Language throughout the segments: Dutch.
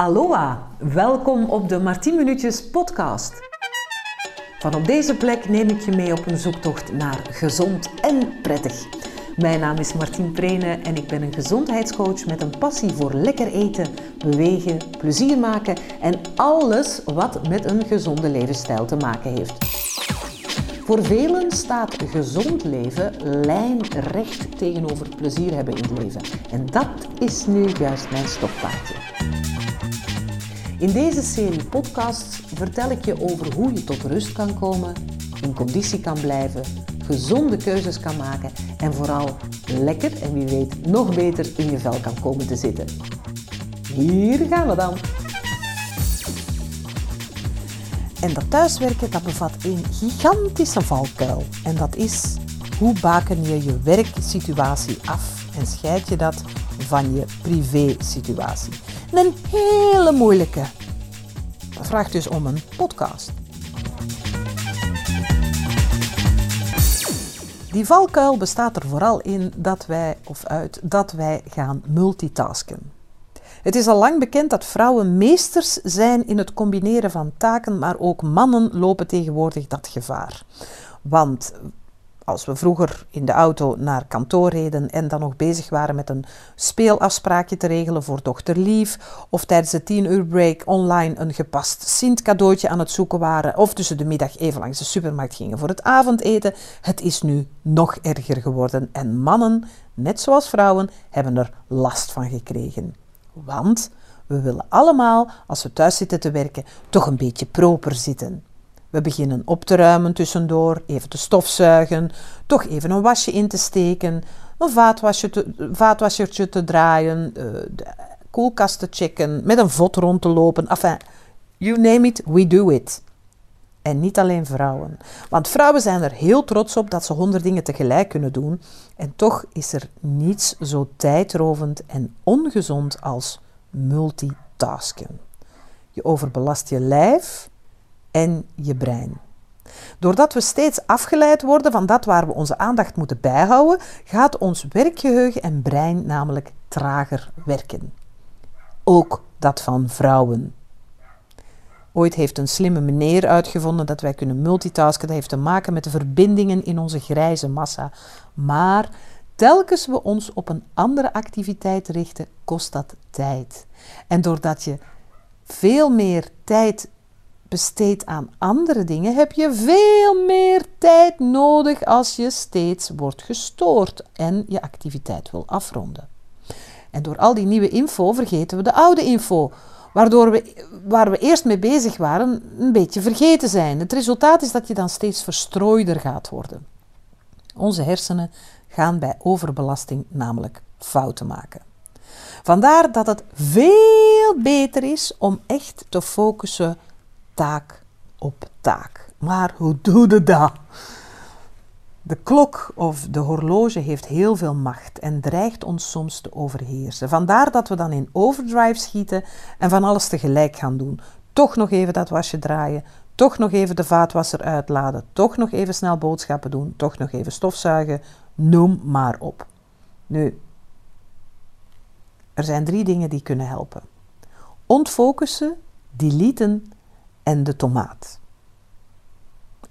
Aloha, welkom op de Martien Minuutjes podcast. Van op deze plek neem ik je mee op een zoektocht naar gezond en prettig. Mijn naam is Martien Prene en ik ben een gezondheidscoach met een passie voor lekker eten, bewegen, plezier maken en alles wat met een gezonde levensstijl te maken heeft. Voor velen staat gezond leven lijnrecht tegenover plezier hebben in het leven. En dat is nu juist mijn stokpaardje. In deze serie podcasts vertel ik je over hoe je tot rust kan komen, in conditie kan blijven, gezonde keuzes kan maken en vooral lekker en wie weet nog beter in je vel kan komen te zitten. Hier gaan we dan! En dat thuiswerken dat bevat een gigantische valkuil. En dat is hoe baken je je werksituatie af en scheid je dat van je privésituatie. Een hele moeilijke. Dat vraagt dus om een podcast. Die valkuil bestaat er vooral in dat wij, of uit, dat wij gaan multitasken. Het is al lang bekend dat vrouwen meesters zijn in het combineren van taken, maar ook mannen lopen tegenwoordig dat gevaar. Want als we vroeger in de auto naar kantoor reden en dan nog bezig waren met een speelafspraakje te regelen voor dochter Lief, of tijdens de 10 uur break online een gepast Sint cadeautje aan het zoeken waren, of tussen de middag even langs de supermarkt gingen voor het avondeten, het is nu nog erger geworden en mannen, net zoals vrouwen, hebben er last van gekregen. Want we willen allemaal, als we thuis zitten te werken, toch een beetje proper zitten. We beginnen op te ruimen tussendoor, even te stofzuigen, toch even een wasje in te steken, een vaatwasje te, vaatwassertje te draaien, eh, de koelkast te checken, met een vod rond te lopen. Enfin, you name it, we do it. En niet alleen vrouwen. Want vrouwen zijn er heel trots op dat ze honderd dingen tegelijk kunnen doen. En toch is er niets zo tijdrovend en ongezond als multitasken. Je overbelast je lijf en je brein. Doordat we steeds afgeleid worden van dat waar we onze aandacht moeten bijhouden, gaat ons werkgeheugen en brein namelijk trager werken. Ook dat van vrouwen. Ooit heeft een slimme meneer uitgevonden dat wij kunnen multitasken. Dat heeft te maken met de verbindingen in onze grijze massa. Maar telkens we ons op een andere activiteit richten, kost dat tijd. En doordat je veel meer tijd besteedt aan andere dingen, heb je veel meer tijd nodig als je steeds wordt gestoord en je activiteit wil afronden. En door al die nieuwe info vergeten we de oude info waardoor we waar we eerst mee bezig waren een beetje vergeten zijn. Het resultaat is dat je dan steeds verstrooider gaat worden. Onze hersenen gaan bij overbelasting namelijk fouten maken. Vandaar dat het veel beter is om echt te focussen taak op taak. Maar hoe doe je dat? De klok of de horloge heeft heel veel macht en dreigt ons soms te overheersen. Vandaar dat we dan in overdrive schieten en van alles tegelijk gaan doen. Toch nog even dat wasje draaien, toch nog even de vaatwasser uitladen, toch nog even snel boodschappen doen, toch nog even stofzuigen, noem maar op. Nu, er zijn drie dingen die kunnen helpen: ontfocussen, deleten en de tomaat.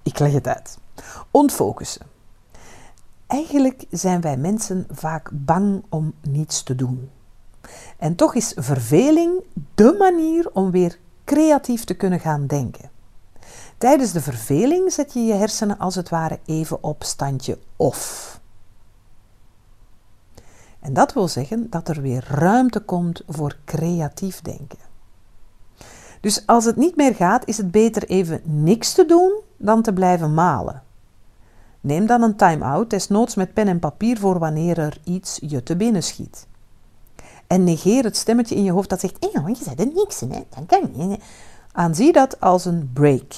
Ik leg het uit. Ontfocussen. Eigenlijk zijn wij mensen vaak bang om niets te doen. En toch is verveling de manier om weer creatief te kunnen gaan denken. Tijdens de verveling zet je je hersenen als het ware even op standje off. En dat wil zeggen dat er weer ruimte komt voor creatief denken. Dus als het niet meer gaat, is het beter even niks te doen dan te blijven malen. Neem dan een time-out, desnoods met pen en papier voor wanneer er iets je te binnen schiet. En negeer het stemmetje in je hoofd dat zegt: "Eh, je zei er niks in, hè? Dat kan niet." Aanzie dat als een break.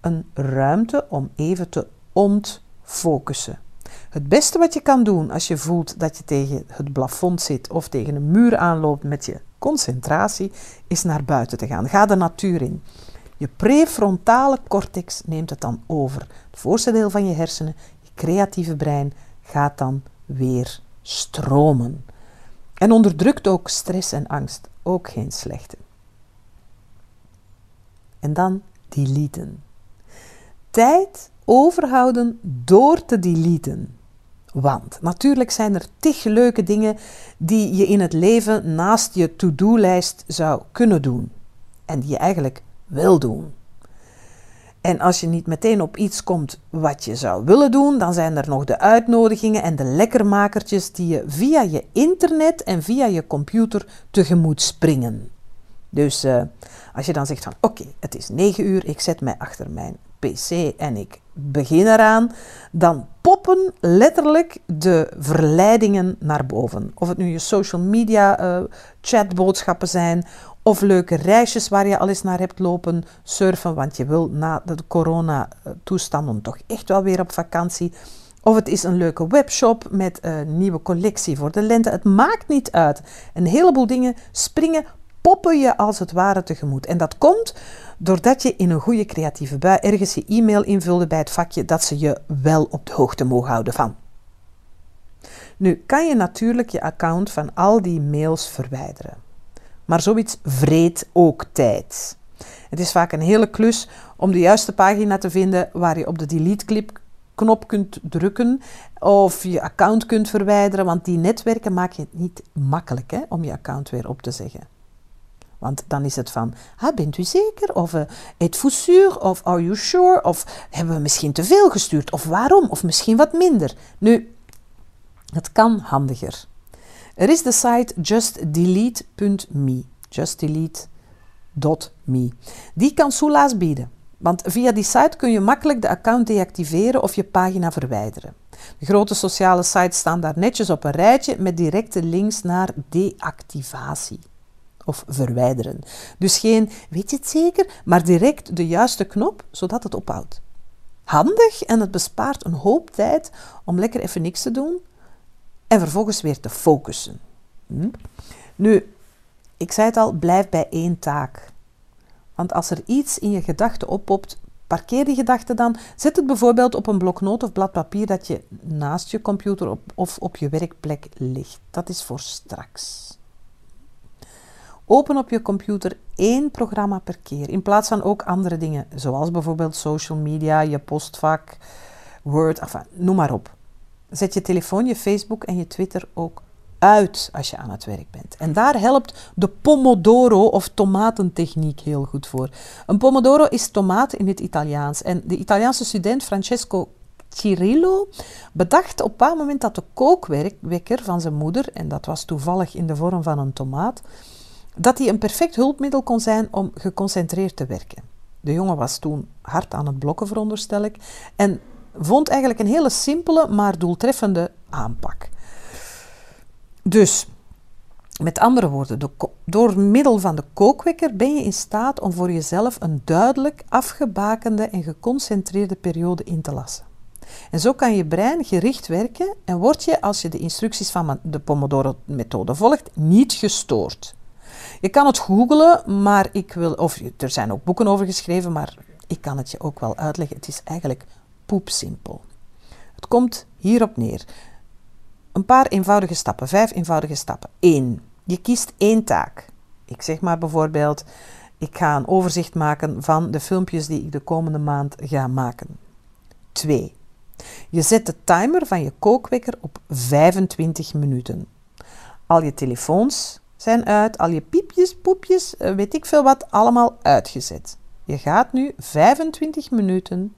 Een ruimte om even te ontfocussen. Het beste wat je kan doen als je voelt dat je tegen het plafond zit of tegen een muur aanloopt met je concentratie, is naar buiten te gaan. Ga de natuur in. Je prefrontale cortex neemt het dan over. Het voorste deel van je hersenen, je creatieve brein, gaat dan weer stromen. En onderdrukt ook stress en angst. Ook geen slechte. En dan deleten. Tijd overhouden door te deleten. Want natuurlijk zijn er tig leuke dingen die je in het leven naast je to-do-lijst zou kunnen doen. En die je eigenlijk wil doen. En als je niet meteen op iets komt wat je zou willen doen, dan zijn er nog de uitnodigingen en de lekkermakertjes die je via je internet en via je computer tegemoet springen. Dus uh, als je dan zegt van oké, het is 9 uur, ik zet mij achter mijn en ik begin eraan, dan poppen letterlijk de verleidingen naar boven. Of het nu je social media uh, chatboodschappen zijn, of leuke reisjes waar je al eens naar hebt lopen surfen, want je wil na de corona-toestanden toch echt wel weer op vakantie. Of het is een leuke webshop met een nieuwe collectie voor de lente. Het maakt niet uit. Een heleboel dingen springen, poppen je als het ware tegemoet. En dat komt doordat je in een goede creatieve bui ergens je e-mail invulde bij het vakje dat ze je wel op de hoogte mogen houden van. Nu kan je natuurlijk je account van al die mails verwijderen. Maar zoiets vreet ook tijd. Het is vaak een hele klus om de juiste pagina te vinden waar je op de delete knop kunt drukken of je account kunt verwijderen, want die netwerken maak je het niet makkelijk hè, om je account weer op te zeggen. Want dan is het van, bent u zeker? Of uh, êtes-vous sûr? Of are you sure? Of hebben we misschien te veel gestuurd? Of waarom? Of misschien wat minder? Nu, het kan handiger. Er is de site justdelete.me. Justdelete.me. Die kan soelaas bieden. Want via die site kun je makkelijk de account deactiveren of je pagina verwijderen. De grote sociale sites staan daar netjes op een rijtje met directe links naar deactivatie of verwijderen. Dus geen weet je het zeker, maar direct de juiste knop zodat het ophoudt. Handig en het bespaart een hoop tijd om lekker even niks te doen en vervolgens weer te focussen. Hm? Nu, ik zei het al, blijf bij één taak. Want als er iets in je gedachten oppopt, parkeer die gedachte dan. Zet het bijvoorbeeld op een bloknoot of blad papier dat je naast je computer of op je werkplek ligt. Dat is voor straks. Open op je computer één programma per keer, in plaats van ook andere dingen, zoals bijvoorbeeld social media, je postvak, Word, enfin, noem maar op. Zet je telefoon, je Facebook en je Twitter ook uit als je aan het werk bent. En daar helpt de pomodoro of tomatentechniek heel goed voor. Een pomodoro is tomaat in het Italiaans. En de Italiaanse student Francesco Cirillo bedacht op een bepaald moment dat de kookwekker van zijn moeder, en dat was toevallig in de vorm van een tomaat, dat hij een perfect hulpmiddel kon zijn om geconcentreerd te werken. De jongen was toen hard aan het blokken, veronderstel ik, en vond eigenlijk een hele simpele, maar doeltreffende aanpak. Dus, met andere woorden, door middel van de kookwekker ben je in staat om voor jezelf een duidelijk afgebakende en geconcentreerde periode in te lassen. En zo kan je brein gericht werken en word je, als je de instructies van de Pomodoro-methode volgt, niet gestoord. Je kan het googlen, maar ik wil, of er zijn ook boeken over geschreven, maar ik kan het je ook wel uitleggen. Het is eigenlijk poepsimpel. Het komt hierop neer. Een paar eenvoudige stappen, vijf eenvoudige stappen. 1. Je kiest één taak. Ik zeg maar bijvoorbeeld, ik ga een overzicht maken van de filmpjes die ik de komende maand ga maken. 2. Je zet de timer van je kookwekker op 25 minuten. Al je telefoons zijn uit, al je piepjes, poepjes, eh, weet ik veel wat, allemaal uitgezet. Je gaat nu 25 minuten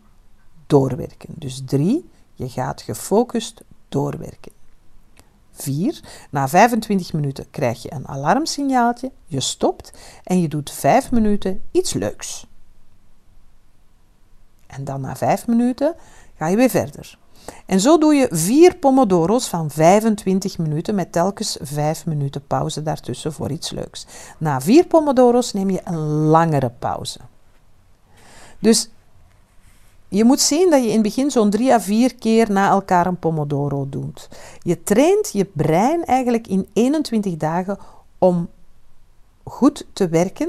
doorwerken. Dus 3. Je gaat gefocust doorwerken. 4. Na 25 minuten krijg je een alarmsignaaltje, je stopt en je doet 5 minuten iets leuks. En dan na 5 minuten ga je weer verder. En zo doe je vier pomodoro's van 25 minuten met telkens 5 minuten pauze daartussen voor iets leuks. Na vier pomodoro's neem je een langere pauze. Dus je moet zien dat je in het begin zo'n drie à vier keer na elkaar een pomodoro doet. Je traint je brein eigenlijk in 21 dagen om goed te werken.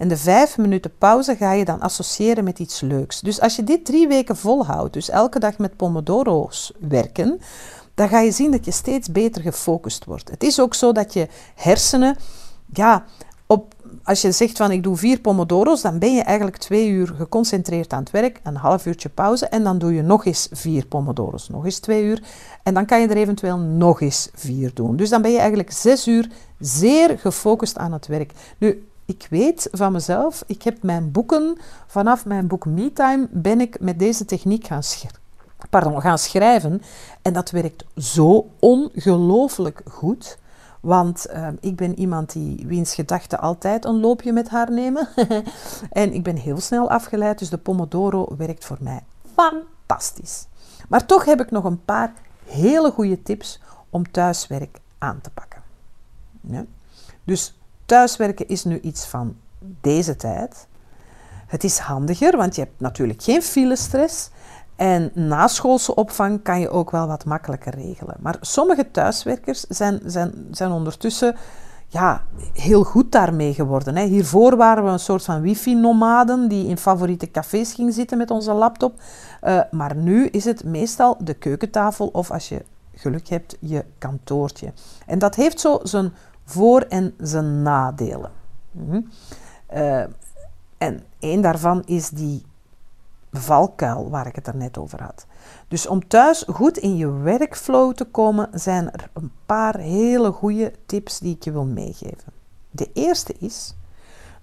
En de vijf minuten pauze ga je dan associëren met iets leuks. Dus als je dit drie weken volhoudt, dus elke dag met pomodoro's werken, dan ga je zien dat je steeds beter gefocust wordt. Het is ook zo dat je hersenen ja, op, als je zegt van ik doe vier pomodoro's, dan ben je eigenlijk twee uur geconcentreerd aan het werk, een half uurtje pauze en dan doe je nog eens vier pomodoro's, nog eens twee uur. En dan kan je er eventueel nog eens vier doen. Dus dan ben je eigenlijk zes uur zeer gefocust aan het werk. Nu, ik weet van mezelf, ik heb mijn boeken, vanaf mijn boek MeTime ben ik met deze techniek gaan, pardon, gaan schrijven. En dat werkt zo ongelooflijk goed. Want ehm, ik ben iemand die wiens gedachten altijd een loopje met haar nemen. en ik ben heel snel afgeleid, dus de Pomodoro werkt voor mij fantastisch. Maar toch heb ik nog een paar hele goede tips om thuiswerk aan te pakken. Ja? Dus thuiswerken is nu iets van deze tijd. Het is handiger, want je hebt natuurlijk geen filestress. En naschoolse opvang kan je ook wel wat makkelijker regelen. Maar sommige thuiswerkers zijn, zijn, zijn ondertussen ja, heel goed daarmee geworden. Hè. Hiervoor waren we een soort van wifi-nomaden die in favoriete cafés gingen zitten met onze laptop. Uh, maar nu is het meestal de keukentafel of als je geluk hebt, je kantoortje. En dat heeft zo zijn voor- en zijn nadelen. Mm uh, en één daarvan is die valkuil waar ik het er net over had. Dus om thuis goed in je workflow te komen, zijn er een paar hele goede tips die ik je wil meegeven. De eerste is: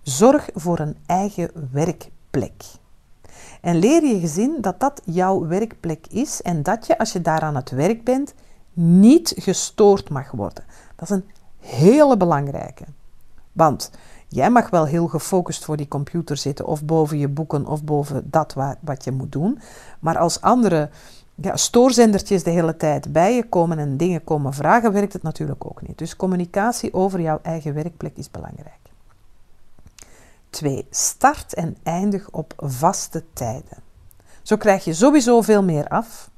zorg voor een eigen werkplek. En leer je gezin dat dat jouw werkplek is en dat je als je daar aan het werk bent niet gestoord mag worden. Dat is een hele belangrijke. Want Jij mag wel heel gefocust voor die computer zitten of boven je boeken of boven dat wat je moet doen. Maar als andere ja, stoorzendertjes de hele tijd bij je komen en dingen komen vragen, werkt het natuurlijk ook niet. Dus communicatie over jouw eigen werkplek is belangrijk. 2. Start en eindig op vaste tijden. Zo krijg je sowieso veel meer af.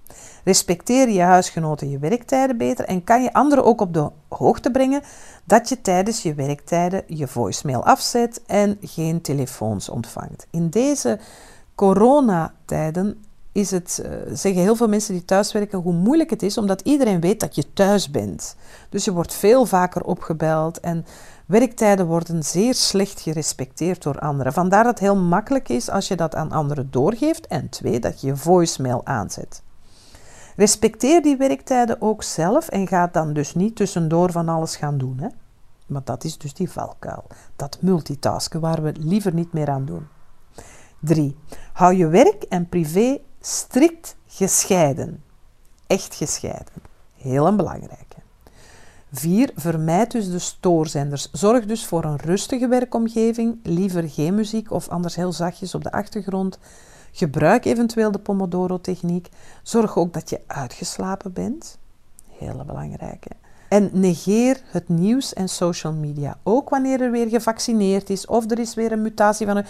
Respecteer je huisgenoten je werktijden beter en kan je anderen ook op de hoogte brengen dat je tijdens je werktijden je voicemail afzet en geen telefoons ontvangt. In deze coronatijden is het, uh, zeggen heel veel mensen die thuiswerken, hoe moeilijk het is, omdat iedereen weet dat je thuis bent. Dus je wordt veel vaker opgebeld en werktijden worden zeer slecht gerespecteerd door anderen. Vandaar dat het heel makkelijk is als je dat aan anderen doorgeeft en twee, dat je je voicemail aanzet. Respecteer die werktijden ook zelf en ga dan dus niet tussendoor van alles gaan doen. Hè? Maar dat is dus die valkuil. Dat multitasken waar we liever niet meer aan doen. 3. Hou je werk en privé strikt gescheiden. Echt gescheiden. Heel een belangrijke. 4. Vermijd dus de stoorzenders. Zorg dus voor een rustige werkomgeving. Liever geen muziek of anders heel zachtjes op de achtergrond. Gebruik eventueel de Pomodoro-techniek. Zorg ook dat je uitgeslapen bent. Hele belangrijke. En negeer het nieuws en social media. Ook wanneer er weer gevaccineerd is of er is weer een mutatie van een.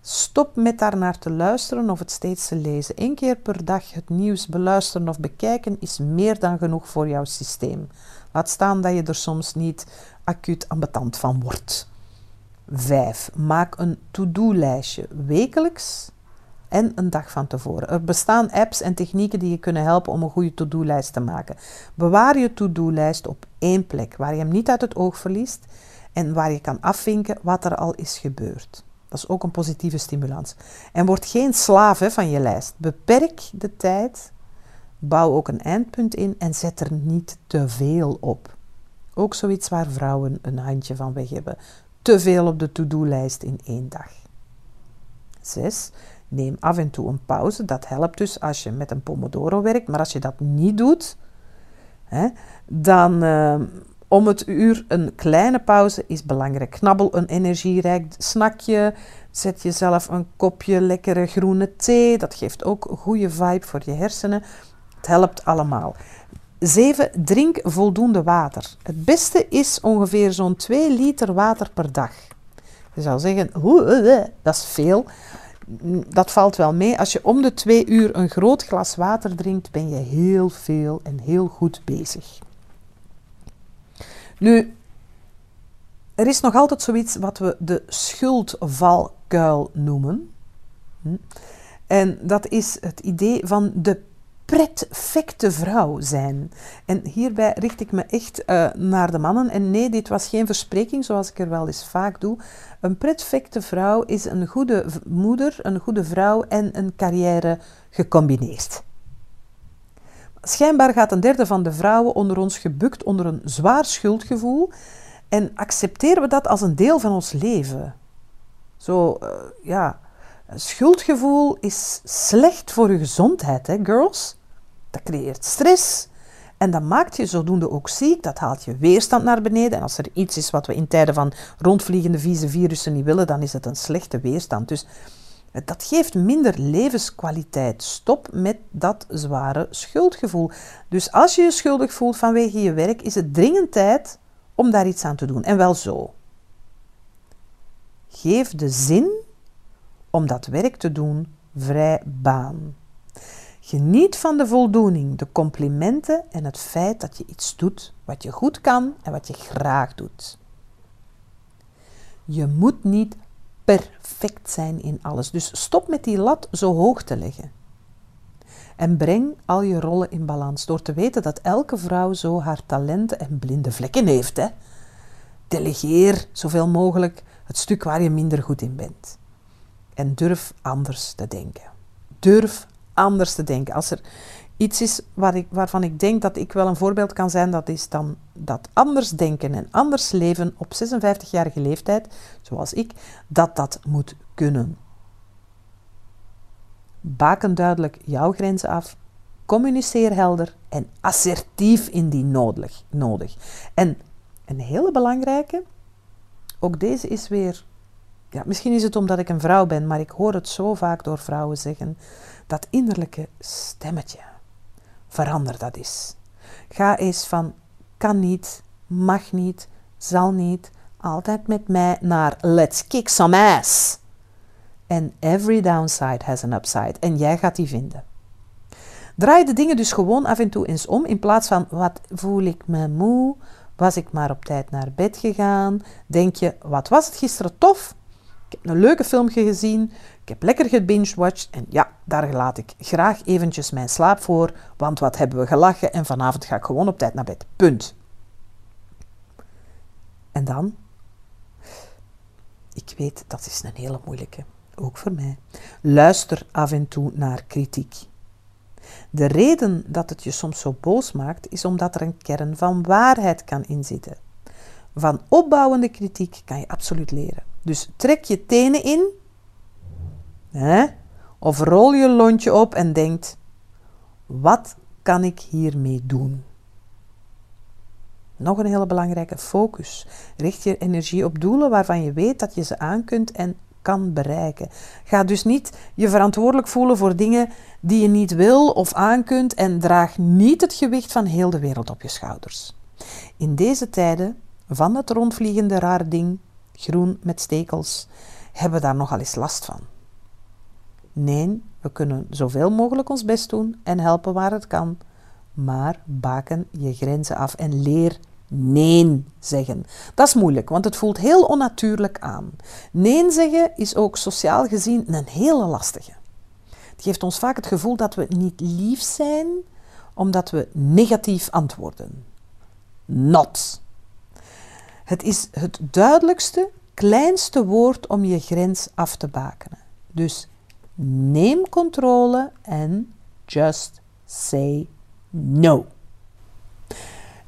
Stop met daar naar te luisteren of het steeds te lezen. Eén keer per dag het nieuws beluisteren of bekijken is meer dan genoeg voor jouw systeem. Laat staan dat je er soms niet acuut ambetant van wordt. 5. Maak een to-do-lijstje wekelijks en een dag van tevoren. Er bestaan apps en technieken die je kunnen helpen om een goede to-do-lijst te maken. Bewaar je to-do-lijst op één plek waar je hem niet uit het oog verliest en waar je kan afvinken wat er al is gebeurd. Dat is ook een positieve stimulans. En word geen slaaf hè, van je lijst. Beperk de tijd, bouw ook een eindpunt in en zet er niet te veel op. Ook zoiets waar vrouwen een handje van weg hebben. Te veel op de to-do-lijst in één dag. 6. Neem af en toe een pauze. Dat helpt dus als je met een pomodoro werkt. Maar als je dat niet doet, hè, dan uh, om het uur een kleine pauze is belangrijk. Knabbel een energierijk snackje. Zet jezelf een kopje lekkere groene thee. Dat geeft ook een goede vibe voor je hersenen. Het helpt allemaal. 7. Drink voldoende water. Het beste is ongeveer zo'n 2 liter water per dag. Je zou zeggen, dat is veel dat valt wel mee. Als je om de twee uur een groot glas water drinkt, ben je heel veel en heel goed bezig. Nu, er is nog altijd zoiets wat we de schuldvalkuil noemen. Hm? En dat is het idee van de perfecte vrouw zijn. En hierbij richt ik me echt uh, naar de mannen. En nee, dit was geen verspreking zoals ik er wel eens vaak doe. Een perfecte vrouw is een goede moeder, een goede vrouw en een carrière gecombineerd. Schijnbaar gaat een derde van de vrouwen onder ons gebukt onder een zwaar schuldgevoel en accepteren we dat als een deel van ons leven. Zo, uh, ja, schuldgevoel is slecht voor je gezondheid, hè, girls? Dat creëert stress. En dat maakt je zodoende ook ziek. Dat haalt je weerstand naar beneden. En als er iets is wat we in tijden van rondvliegende vieze virussen niet willen, dan is het een slechte weerstand. Dus dat geeft minder levenskwaliteit. Stop met dat zware schuldgevoel. Dus als je je schuldig voelt vanwege je werk, is het dringend tijd om daar iets aan te doen. En wel zo. Geef de zin om dat werk te doen vrij baan. Geniet van de voldoening, de complimenten en het feit dat je iets doet wat je goed kan en wat je graag doet. Je moet niet perfect zijn in alles, dus stop met die lat zo hoog te leggen. En breng al je rollen in balans door te weten dat elke vrouw zo haar talenten en blinde vlekken heeft. Hè? Delegeer zoveel mogelijk het stuk waar je minder goed in bent. En durf anders te denken. Durf anders te denken. Als er iets is waar ik, waarvan ik denk dat ik wel een voorbeeld kan zijn, dat is dan dat anders denken en anders leven op 56-jarige leeftijd, zoals ik, dat dat moet kunnen. Baken duidelijk jouw grenzen af, communiceer helder en assertief indien nodig. nodig. En een hele belangrijke, ook deze is weer ja, misschien is het omdat ik een vrouw ben, maar ik hoor het zo vaak door vrouwen zeggen. Dat innerlijke stemmetje. Verander dat eens. Ga eens van kan niet, mag niet, zal niet, altijd met mij naar let's kick some ass. En every downside has an upside. En jij gaat die vinden. Draai de dingen dus gewoon af en toe eens om in plaats van wat voel ik me moe, was ik maar op tijd naar bed gegaan, denk je wat was het gisteren tof, ik heb een leuke film gezien, ik heb lekker gebingewatcht en ja, daar laat ik graag eventjes mijn slaap voor, want wat hebben we gelachen en vanavond ga ik gewoon op tijd naar bed. Punt. En dan? Ik weet, dat is een hele moeilijke, ook voor mij. Luister af en toe naar kritiek. De reden dat het je soms zo boos maakt, is omdat er een kern van waarheid kan inzitten. Van opbouwende kritiek kan je absoluut leren. Dus trek je tenen in, hè, of rol je lontje op en denkt: wat kan ik hiermee doen? Nog een hele belangrijke focus. Richt je energie op doelen waarvan je weet dat je ze aan kunt en kan bereiken. Ga dus niet je verantwoordelijk voelen voor dingen die je niet wil of aan kunt en draag niet het gewicht van heel de wereld op je schouders. In deze tijden van het rondvliegende raar ding groen met stekels, hebben daar nogal eens last van. Nee, we kunnen zoveel mogelijk ons best doen en helpen waar het kan, maar baken je grenzen af en leer nee zeggen. Dat is moeilijk, want het voelt heel onnatuurlijk aan. Nee zeggen is ook sociaal gezien een hele lastige. Het geeft ons vaak het gevoel dat we niet lief zijn omdat we negatief antwoorden. Not. Het is het duidelijkste, kleinste woord om je grens af te bakenen. Dus neem controle en just say no.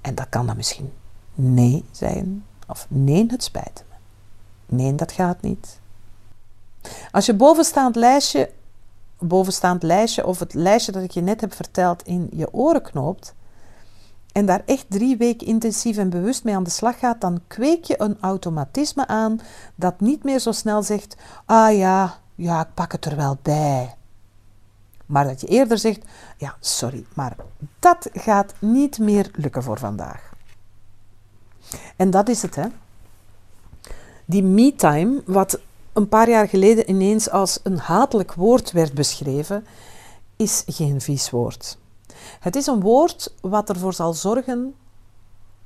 En dat kan dan misschien nee zijn of nee, het spijt me. Nee, dat gaat niet. Als je bovenstaand lijstje, bovenstaand lijstje of het lijstje dat ik je net heb verteld in je oren knoopt, en daar echt drie weken intensief en bewust mee aan de slag gaat, dan kweek je een automatisme aan dat niet meer zo snel zegt: Ah ja, ja, ik pak het er wel bij. Maar dat je eerder zegt: Ja, sorry, maar dat gaat niet meer lukken voor vandaag. En dat is het, hè? Die me-time, wat een paar jaar geleden ineens als een hatelijk woord werd beschreven, is geen vies woord. Het is een woord wat ervoor zal zorgen,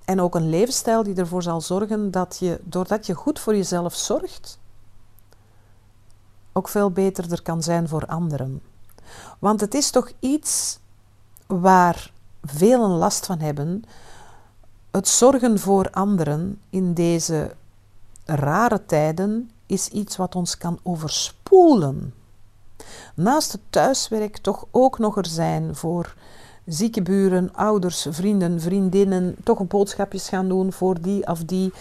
en ook een levensstijl die ervoor zal zorgen dat je, doordat je goed voor jezelf zorgt, ook veel beter er kan zijn voor anderen. Want het is toch iets waar velen last van hebben, het zorgen voor anderen in deze rare tijden is iets wat ons kan overspoelen. Naast het thuiswerk toch ook nog er zijn voor zieke buren, ouders, vrienden, vriendinnen, toch een boodschapjes gaan doen voor die of die.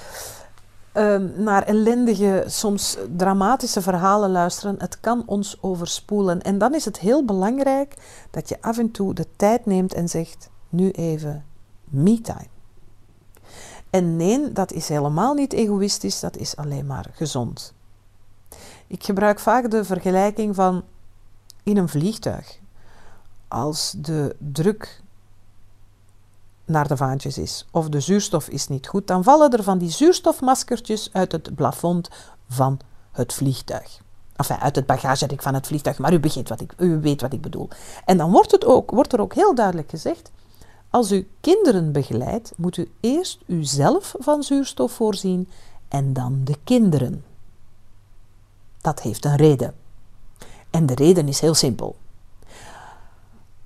Ehm, naar ellendige, soms dramatische verhalen luisteren. Het kan ons overspoelen. En dan is het heel belangrijk dat je af en toe de tijd neemt en zegt: nu even me-time. En nee, dat is helemaal niet egoïstisch, dat is alleen maar gezond. Ik gebruik vaak de vergelijking van in een vliegtuig. Als de druk naar de vaantjes is of de zuurstof is niet goed, dan vallen er van die zuurstofmaskertjes uit het plafond van het vliegtuig. Enfin, uit het bagagerek van het vliegtuig, maar u, begint wat ik, u weet wat ik bedoel. En dan wordt, het ook, wordt er ook heel duidelijk gezegd, als u kinderen begeleidt, moet u eerst uzelf van zuurstof voorzien en dan de kinderen. Dat heeft een reden. En de reden is heel simpel.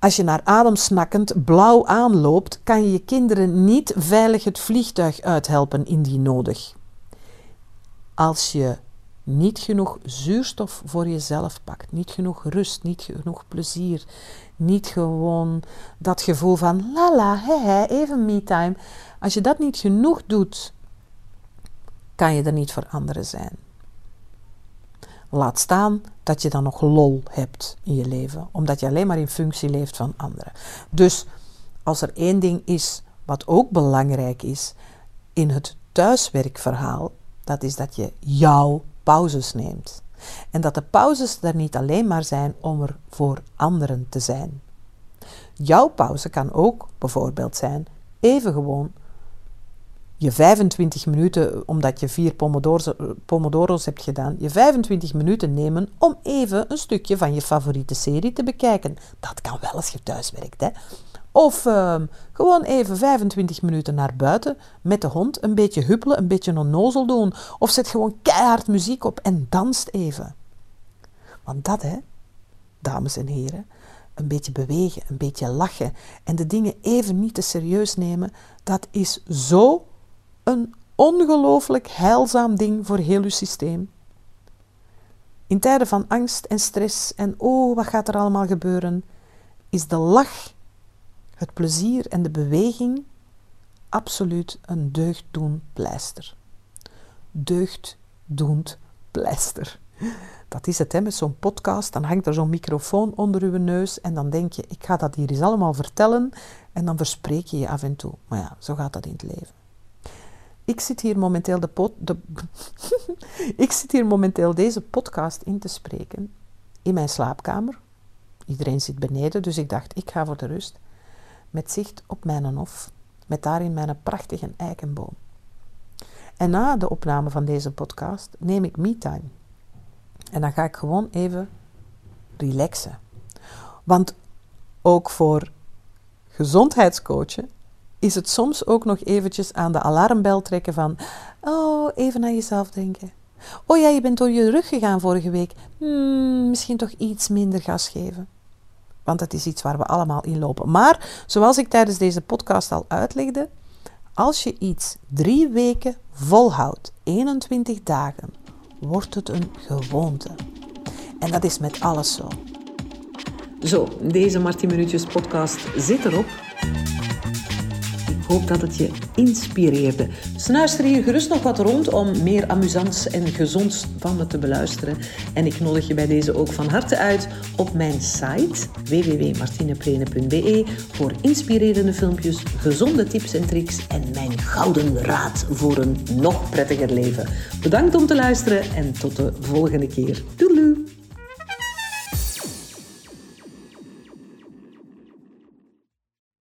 Als je naar adem snakkend blauw aanloopt, kan je je kinderen niet veilig het vliegtuig uithelpen indien nodig. Als je niet genoeg zuurstof voor jezelf pakt, niet genoeg rust, niet genoeg plezier, niet gewoon dat gevoel van lala, he, he, even me-time. Als je dat niet genoeg doet, kan je er niet voor anderen zijn. Laat staan dat je dan nog lol hebt in je leven, omdat je alleen maar in functie leeft van anderen. Dus als er één ding is wat ook belangrijk is in het thuiswerkverhaal, dat is dat je jouw pauzes neemt. En dat de pauzes er niet alleen maar zijn om er voor anderen te zijn. Jouw pauze kan ook bijvoorbeeld zijn even gewoon je 25 minuten, omdat je vier pomodoro's hebt gedaan, je 25 minuten nemen om even een stukje van je favoriete serie te bekijken. Dat kan wel als je thuis werkt. Hè? Of ehm, gewoon even 25 minuten naar buiten met de hond, een beetje huppelen, een beetje onnozel doen. Of zet gewoon keihard muziek op en danst even. Want dat, hè, dames en heren, een beetje bewegen, een beetje lachen en de dingen even niet te serieus nemen, dat is zo een ongelooflijk heilzaam ding voor heel uw systeem. In tijden van angst en stress en oh, wat gaat er allemaal gebeuren, is de lach, het plezier en de beweging absoluut een deugddoend pleister. Deugddoend pleister. Dat is het, hè, met zo'n podcast. Dan hangt er zo'n microfoon onder uw neus en dan denk je, ik ga dat hier eens allemaal vertellen en dan verspreek je je af en toe. Maar ja, zo gaat dat in het leven. Ik zit hier momenteel, de pot, ik zit hier momenteel deze podcast in te spreken in mijn slaapkamer. Iedereen zit beneden, dus ik dacht, ik ga voor de rust. Met zicht op mijn hof, met daarin mijn prachtige eikenboom. En na de opname van deze podcast neem ik me-time. En dan ga ik gewoon even relaxen. Want ook voor gezondheidscoachen is het soms ook nog eventjes aan de alarmbel trekken van, oh, even aan jezelf denken. Oh ja, je bent door je rug gegaan vorige week. Hmm, misschien toch iets minder gas geven. Want dat is iets waar we allemaal in lopen. Maar zoals ik tijdens deze podcast al uitlegde, als je iets drie weken volhoudt, 21 dagen, wordt het een gewoonte. En dat is met alles zo. Zo, deze Martin Minuutjes podcast zit erop hoop dat het je inspireerde. Snuister hier gerust nog wat rond om meer amusants en gezonds van me te beluisteren. En ik nodig je bij deze ook van harte uit op mijn site www.martineplene.be voor inspirerende filmpjes, gezonde tips en tricks en mijn gouden raad voor een nog prettiger leven. Bedankt om te luisteren en tot de volgende keer. Doei!